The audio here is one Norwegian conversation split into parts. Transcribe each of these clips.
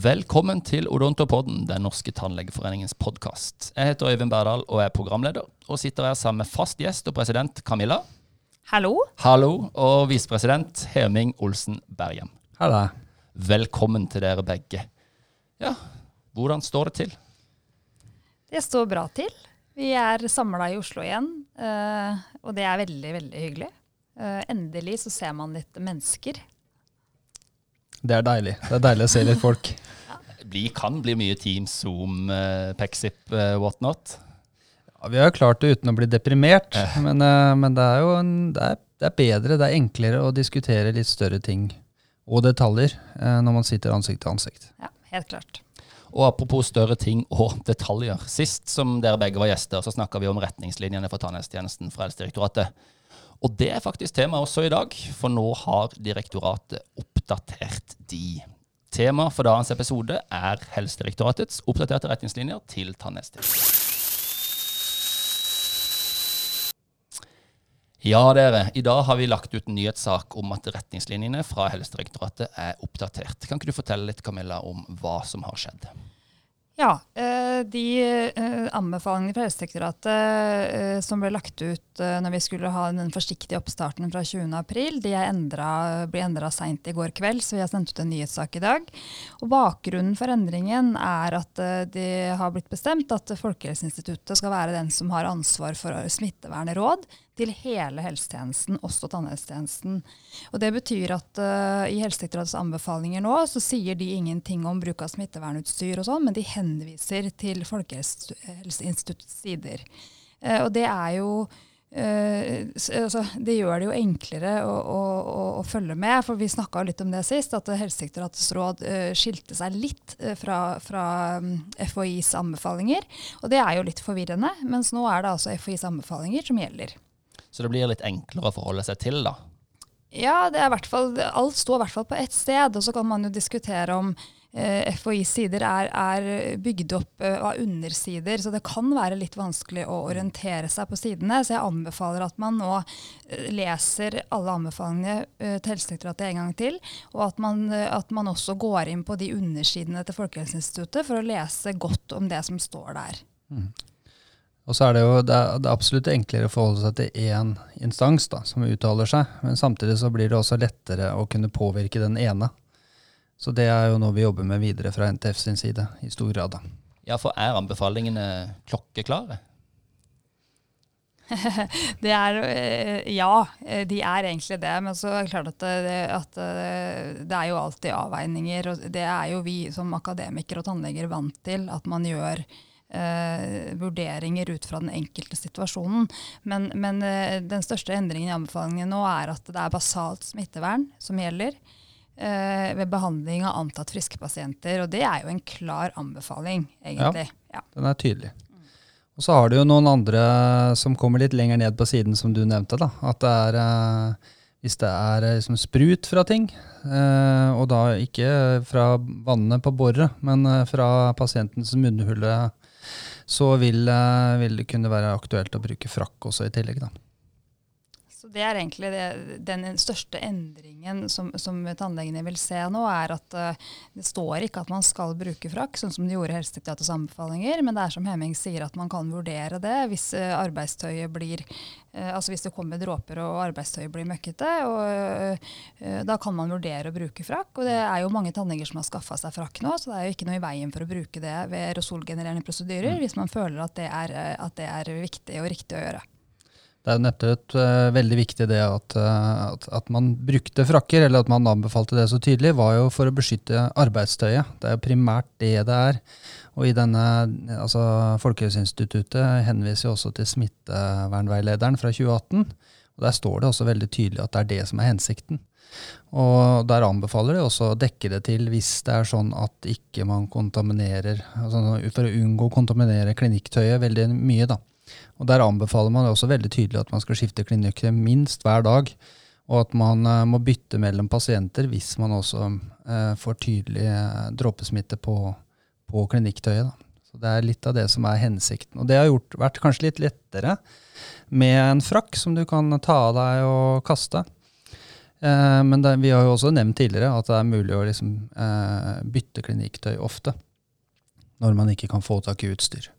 Velkommen til Odontopodden, den norske tannlegeforeningens podkast. Jeg heter Øyvind Berdal og er programleder, og sitter her sammen med fast gjest og president Camilla. Hallo. Hallo, og visepresident Heming Olsen Bergem. Hallo. Velkommen til dere begge. Ja, hvordan står det til? Det står bra til. Vi er samla i Oslo igjen, eh, og det er veldig, veldig hyggelig. Eh, endelig så ser man litt mennesker. Det er deilig. Det er deilig å se litt folk. Det kan bli mye Teams, Zoom, eh, Pexip, eh, whatnot. Ja, vi har klart det uten å bli deprimert, men, eh, men det er jo en, det er, det er bedre, det er enklere å diskutere litt større ting og detaljer når man sitter ansikt til ansikt. Ja, helt klart. Og apropos større ting og detaljer. Sist som dere begge var gjester, så snakka vi om retningslinjene for tannhelsetjenesten fra Helsedirektoratet. Og det er faktisk tema også i dag, for nå har direktoratet oppdatert de. Tema for dagens episode er Helsedirektoratets oppdaterte retningslinjer til tannhelsetjenesten. Ja, dere. I dag har vi lagt ut en nyhetssak om at retningslinjene fra Helsedirektoratet er oppdatert. Kan ikke du fortelle litt, Camilla, om hva som har skjedd? Ja, eh, de eh, anbefalingene fra Helsedirektoratet eh, som ble lagt ut når vi skulle ha den forsiktige oppstarten fra 20.4, de endret, ble endra seint i går kveld, så vi har sendt ut en nyhetssak i dag. Og Bakgrunnen for endringen er at det har blitt bestemt at Folkehelseinstituttet skal være den som har ansvar for smittevernråd til hele helsetjenesten, også tannhelsetjenesten. Og Det betyr at uh, i Helsedirektoratets anbefalinger nå så sier de ingenting om bruk av smittevernutstyr og sånn, men de henviser til Folkehelseinstituttets sider. Uh, og det er jo Uh, altså, det gjør det jo enklere å, å, å, å følge med. for Vi snakka litt om det sist, at Helsedirektoratets råd uh, skilte seg litt fra, fra um, FHIs anbefalinger. Og det er jo litt forvirrende. Mens nå er det altså FHIs anbefalinger som gjelder. Så det blir litt enklere å forholde seg til, da? Ja, det er hvert fall, alt står i hvert fall på ett sted. Og så kan man jo diskutere om eh, FHIs sider er, er bygd opp eh, av undersider, så det kan være litt vanskelig å orientere seg på sidene. Så jeg anbefaler at man nå eh, leser alle anbefalingene eh, til Helsedirektoratet en gang til. Og at man, eh, at man også går inn på de undersidene til Folkehelseinstituttet for å lese godt om det som står der. Mm. Og så er det jo det er, det er absolutt enklere å forholde seg til én instans da, som uttaler seg, men samtidig så blir det også lettere å kunne påvirke den ene. Så det er jo noe vi jobber med videre fra NTF sin side, i stor grad. da. Ja, for er anbefalingene klokkeklare? det er eh, Ja, de er egentlig det. Men så er det klart at det, at eh, det er jo alltid avveininger. Og det er jo vi som akademikere og tannleger vant til at man gjør eh, vurderinger ut fra den enkelte situasjonen. Men, men eh, den største endringen i anbefalingene nå er at det er basalt smittevern som gjelder eh, ved behandling av antatt friske pasienter. Og det er jo en klar anbefaling, egentlig. Ja, den er tydelig. Og så har du jo noen andre som kommer litt lenger ned på siden, som du nevnte. da, At det er eh, hvis det er eh, liksom sprut fra ting, eh, og da ikke fra vannet på boret, men fra pasientens munnhulle så vil, eh, vil, det kunne være aktuelt å bruke frakk også i tillegg. Da. Det er egentlig det, den største endringen som, som, tannlegene vil se nå, er at uh, det står ikke at man skal bruke frakk, sånn som de gjorde i Helsedirektoratets anbefalinger, men det er som Hemming sier at man kan vurdere det hvis uh, arbeidstøyet blir uh, altså hvis det kommer dråper og arbeidstøyet blir møkkete. og Da kan man vurdere å bruke frakk. Og det er jo mange tannleger som har skaffa seg frakk nå, så det er jo ikke noe i veien for å bruke det ved aerosolgenererende prosedyrer mm. hvis man føler at det, er, at det er viktig og riktig å gjøre. Det er jo nettopp uh, veldig viktig det at, uh, at, at, man brukte frakker, eller at man anbefalte det så tydelig, var jo for å beskytte arbeidstøyet. Det er jo primært det det er. Og i denne, altså Folkehelseinstituttet henviser jo også til smittevernveilederen fra 2018. og Der står det også veldig tydelig at det er det som er hensikten. Og Der anbefaler de også å dekke det til hvis det er sånn at ikke man kontaminerer, altså for å unngå å kontaminere klinikktøyet veldig mye. da. Og Der anbefaler man også veldig tydelig at man skal skifte klinikker minst hver dag. Og at man uh, må bytte mellom pasienter hvis man også eh, får tydelig uh, dråpesmitte på, på klinikktøyet. Da. Så Det er litt av det som er hensikten. Og det har gjort, vært kanskje litt lettere med en frakk som du kan ta av deg og kaste. Eh, men det, vi har jo også nevnt tidligere at det er mulig å liksom, eh, bytte klinikktøy ofte. Når man ikke kan få tak i utstyr.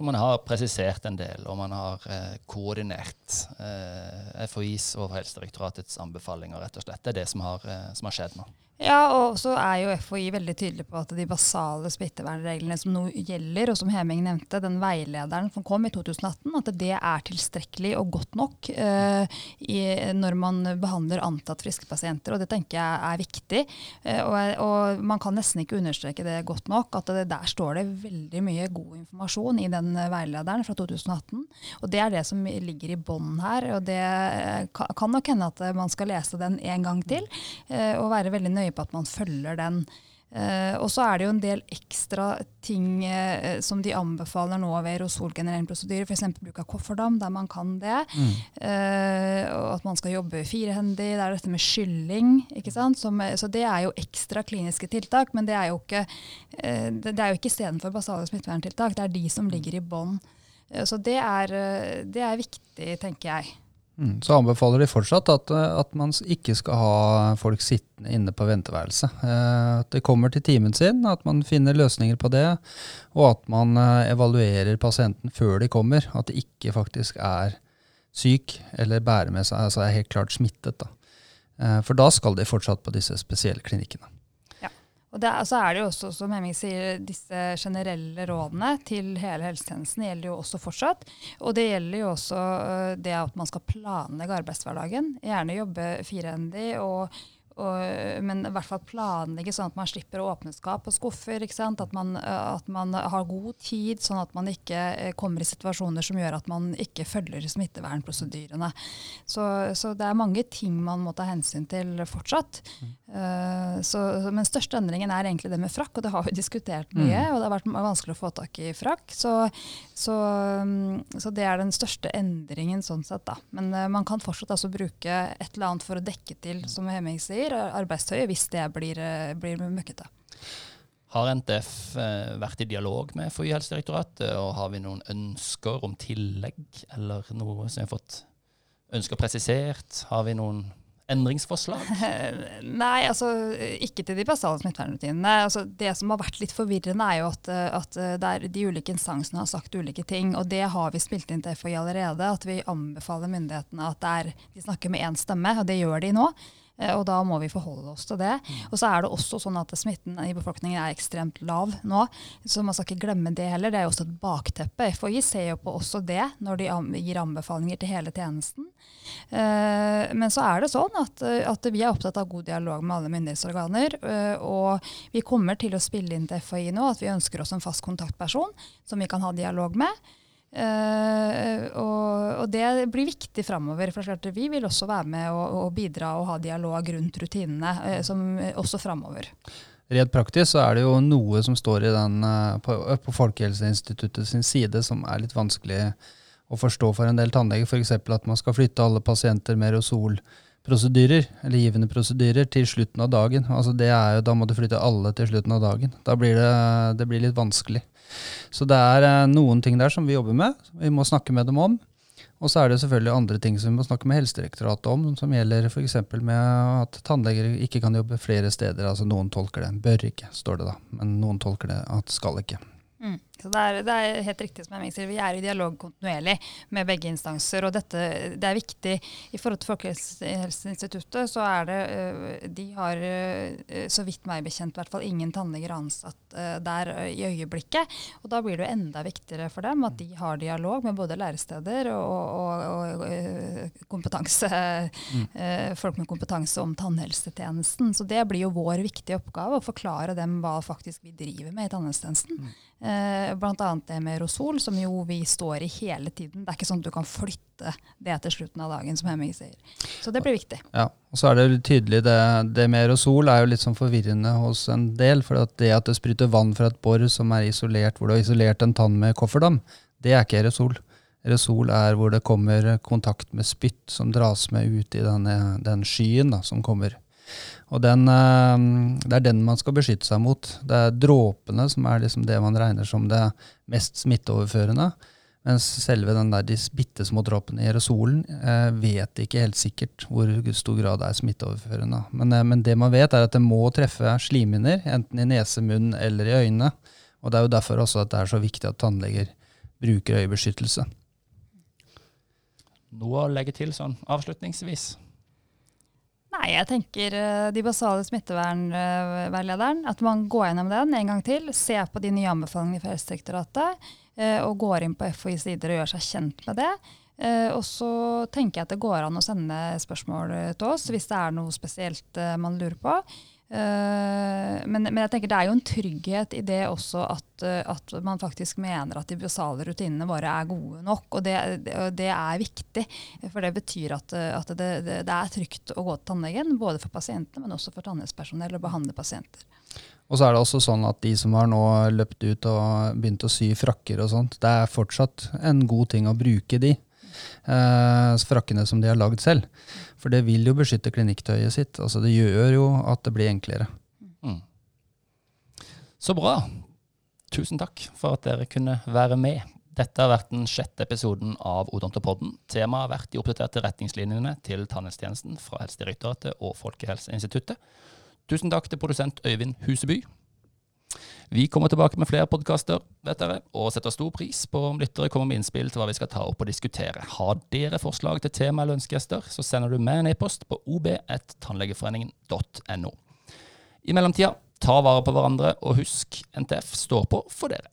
Så man har presisert en del, og man har eh, koordinert eh, FHIs og Helsedirektoratets anbefalinger, rett og slett. Det er det som har, eh, som har skjedd nå. Ja, og så er jo FHI veldig tydelig på at de basale smittevernreglene som nå gjelder, og som Heming nevnte, den veilederen som kom i 2018, at det er tilstrekkelig og godt nok eh, i, når man behandler antatt friske pasienter. Og det tenker jeg er viktig. Eh, og, og, man kan nesten ikke understreke det godt nok. at det, Der står det veldig mye god informasjon i den veilederen fra 2018. Og det er det som ligger i bånn her. Og det kan, kan nok hende at man skal lese den en gang til, eh, og være veldig nøye på at man følger den. Uh, og så er det jo en del ekstra ting uh, som de anbefaler nå ved aerosolgenererende prosedyrer, f.eks. bruk av kofferdam der man kan det. Mm. Uh, og at man skal jobbe firehendig. Det er dette med skylling. ikke sant? Som, så det er jo ekstra kliniske tiltak, men det er jo ikke, det, det er jo ikke istedenfor basale smitteverntiltak. Det er de som ligger i bånn. så det er, det er viktig, tenker jeg. Mm, så anbefaler de fortsatt at, eh, at, man ikke skal ha folk sittende inne på venteværelset. Eh, at det kommer til timen sin, at man finner løsninger på det, og at man eh, evaluerer pasienten før de kommer. At de ikke faktisk er syk eller bærer med seg, altså er helt klart smittet. Da. For da skal de fortsatt på disse spesielle klinikkene. Og så er det jo også, som Hemming sier, disse generelle rådene til hele helsetjenesten gjelder jo også fortsatt. Og det gjelder jo også øh, det at man skal planlegge arbeidshverdagen. Gjerne jobbe firehendig og og, men i hvert fall planlegge sånn at man slipper å åpne skap og skuffer. At man, at, man, har god tid, sånn at man ikke eh, kommer i situasjoner som gjør at man ikke følger smittevernprosedyrene. Så, så det er mange ting man må ta hensyn til fortsatt. Mm. Uh, så, men største endringen er egentlig det med frakk, og det har vi diskutert mye. Mm. Og det har vært vanskelig å få tak i frakk. Så, så, så det er den største endringen sånn sett, da. Men uh, man kan fortsatt altså bruke et eller annet for å dekke til, som Hemming sier blir arbeidstøyet hvis det blir, eh, blir møkkete. Har NTF eh, vært i dialog med FHI Helsedirektoratet, og har vi noen ønsker om tillegg, eller noe som vi har fått ønsker presisert? Har vi noen endringsforslag? Nei, altså ikke til de basale smittevernrutinene. Altså, det som har vært litt forvirrende, er jo at, at de ulike instansene har sagt ulike ting. Og det har vi spilt inn til FHI allerede, at vi anbefaler myndighetene at er, de snakker med én stemme, og det gjør de nå. Eh, og da må vi forholde oss til det. Mm. Og så er det også sånn at smitten i befolkningen er ekstremt lav nå. Så man skal ikke glemme det heller. Det er jo også et bakteppe. FHI ser jo på også det når de gir anbefalinger til hele tjenesten. Eh, men så er det sånn at, at vi er opptatt av god dialog med alle myndighetsorganer. Eh, og vi kommer til å spille inn til FHI nå at vi ønsker oss en fast kontaktperson som vi kan ha dialog med. Uh, og, og, det blir viktig framover. For vi vil også være med og, og bidra og ha dialog rundt rutinene uh, som, også framover. Redd praktisk så er det jo noe som står den, uh, på, på Folkehelseinstituttet sin side som er litt vanskelig å forstå for en del tannleger. F.eks. at man skal flytte alle pasienter med Rosol-prosedyrer, eller givende prosedyrer, til slutten av dagen. Altså det er jo, Da må du flytte alle til slutten av dagen. Da blir det, det blir litt vanskelig. Så det er eh, noen ting der som vi jobber med, vi må snakke med dem om. Og så er det selvfølgelig andre ting som vi må snakke med Helsedirektoratet om, som gjelder f.eks. med at tannleger ikke kan jobbe flere steder. Altså noen tolker det. Bør ikke, står det da. Men noen tolker det at skal ikke. Mm. Så det er, det er, helt riktig som jeg sier, Vi er i dialog kontinuerlig med begge instanser. og dette, Det er viktig. I forhold til Folkehelseinstituttet så er det øh, De har øh, så vidt meg bekjent hvert fall ingen tannleger ansatt øh, der i øyeblikket. og Da blir det enda viktigere for dem at de har dialog med både læresteder og, og, og mm. folk med kompetanse om tannhelsetjenesten. Så det blir jo vår viktige oppgave å forklare dem hva faktisk vi driver med i tannhelsetjenesten. Mm. Eh, Bl.a. det med Rosol, som jo vi står i hele tiden. Det er ikke sånn at du kan flytte det til slutten av dagen, som Hemming sier. Så det blir viktig. Ja, og så er det tydelig det, det med Rosol er jo litt sånn forvirrende hos en del. For at det at det spruter vann fra et bor som er isolert, hvor du har isolert en tann med kofferdam, det er ikke aerosol. Aerosol er hvor det kommer kontakt med spytt som dras med ut i denne, den skyen da, som kommer. Og den, eh, Det er den man skal beskytte seg mot. Det er dråpene som er liksom det man regner som det mest smitteoverførende. Mens selve den der, de bitte små dråpene i aerosolen eh, vet ikke helt sikkert hvor stor grad det er smitteoverførende. Men, eh, men, det man vet, er at det må treffe slimhinner, enten i nese, munn eller i øynene. Og det er jo derfor også at det er så viktig at tannleger bruker øyebeskyttelse. Noe å legge til sånn avslutningsvis? Nei, jeg tenker uh, de basale smittevernveilederen. At man går gjennom den en gang til. Ser på de nye anbefalingene fra Helsedirektoratet. Uh, og går inn på FHIs sider og gjør seg kjent med det. Uh, og så tenker jeg at det går an å sende spørsmål til oss hvis det er noe spesielt man lurer på. Uh, men, men, jeg tenker det er jo en trygghet i det også at, at man faktisk mener at de basale rutinene våre er gode nok. Og det, det, det er viktig. For det betyr at, at det, det, er trygt å gå til tannlegen. Både for pasientene, men også for tannhelsepersonell å behandle pasienter. Og så er det også sånn at de som har nå løpt ut og begynt å sy frakker og sånt, det er fortsatt en god ting å bruke de eh, frakkene som de har lagd selv. For det vil jo beskytte klinikktøyet sitt. Altså Det gjør jo at det blir enklere. Mm. Så bra. Tusen takk for at dere kunne være med. Dette har vært den sjette episoden av Odontopodden. Temaet har vært de oppdaterte retningslinjene til tannhelsetjenesten fra Helsedirektoratet og Folkehelseinstituttet. Tusen takk til produsent Øyvind Huseby. Vi kommer tilbake med flere podkaster og setter stor pris på om lyttere kommer med innspill til hva vi skal ta opp og diskutere. Har dere forslag til tema eller ønskegjester, så sender du meg en e-post på ob1tannlegeforeningen.no. I mellomtida, ta vare på hverandre, og husk, NTF står på for dere.